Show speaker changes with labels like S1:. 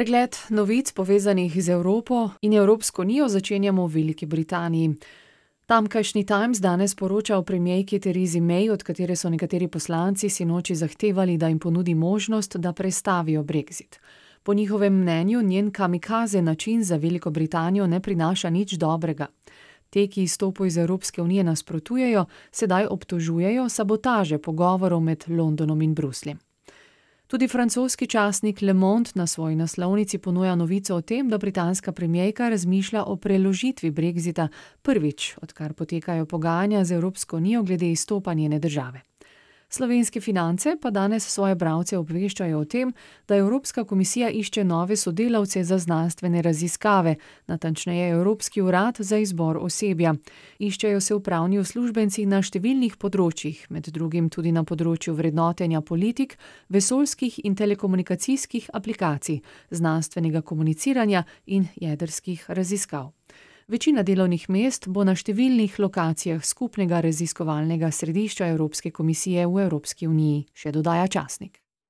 S1: Pregled novic povezanih z Evropo in Evropsko unijo začenjamo v Veliki Britaniji. Tamkajšnji Times danes poroča o premierki Theresi May, od katere so nekateri poslanci sinoči zahtevali, da jim ponudi možnost, da prestavijo brexit. Po njihovem mnenju njen kamikaze način za Veliko Britanijo ne prinaša nič dobrega. Te, ki izstopu iz Evropske unije nasprotujejo, sedaj obtožujejo sabotaže pogovorov med Londonom in Brusljem. Tudi francoski časnik Le Monde na svoji naslovnici ponuja novico o tem, da britanska premijejka razmišlja o preložitvi brexita prvič, odkar potekajo pogajanja z Evropsko unijo glede izstopa njene države. Slovenske finance pa danes svoje bralce obveščajo o tem, da Evropska komisija išče nove sodelavce za znanstvene raziskave, natančneje Evropski urad za izbor osebja. Iščejo se upravni uslužbenci na številnih področjih, med drugim tudi na področju vrednotenja politik, vesoljskih in telekomunikacijskih aplikacij, znanstvenega komuniciranja in jedrskih raziskav. Večina delovnih mest bo na številnih lokacijah skupnega raziskovalnega središča Evropske komisije v Evropski uniji, še dodaja časnik.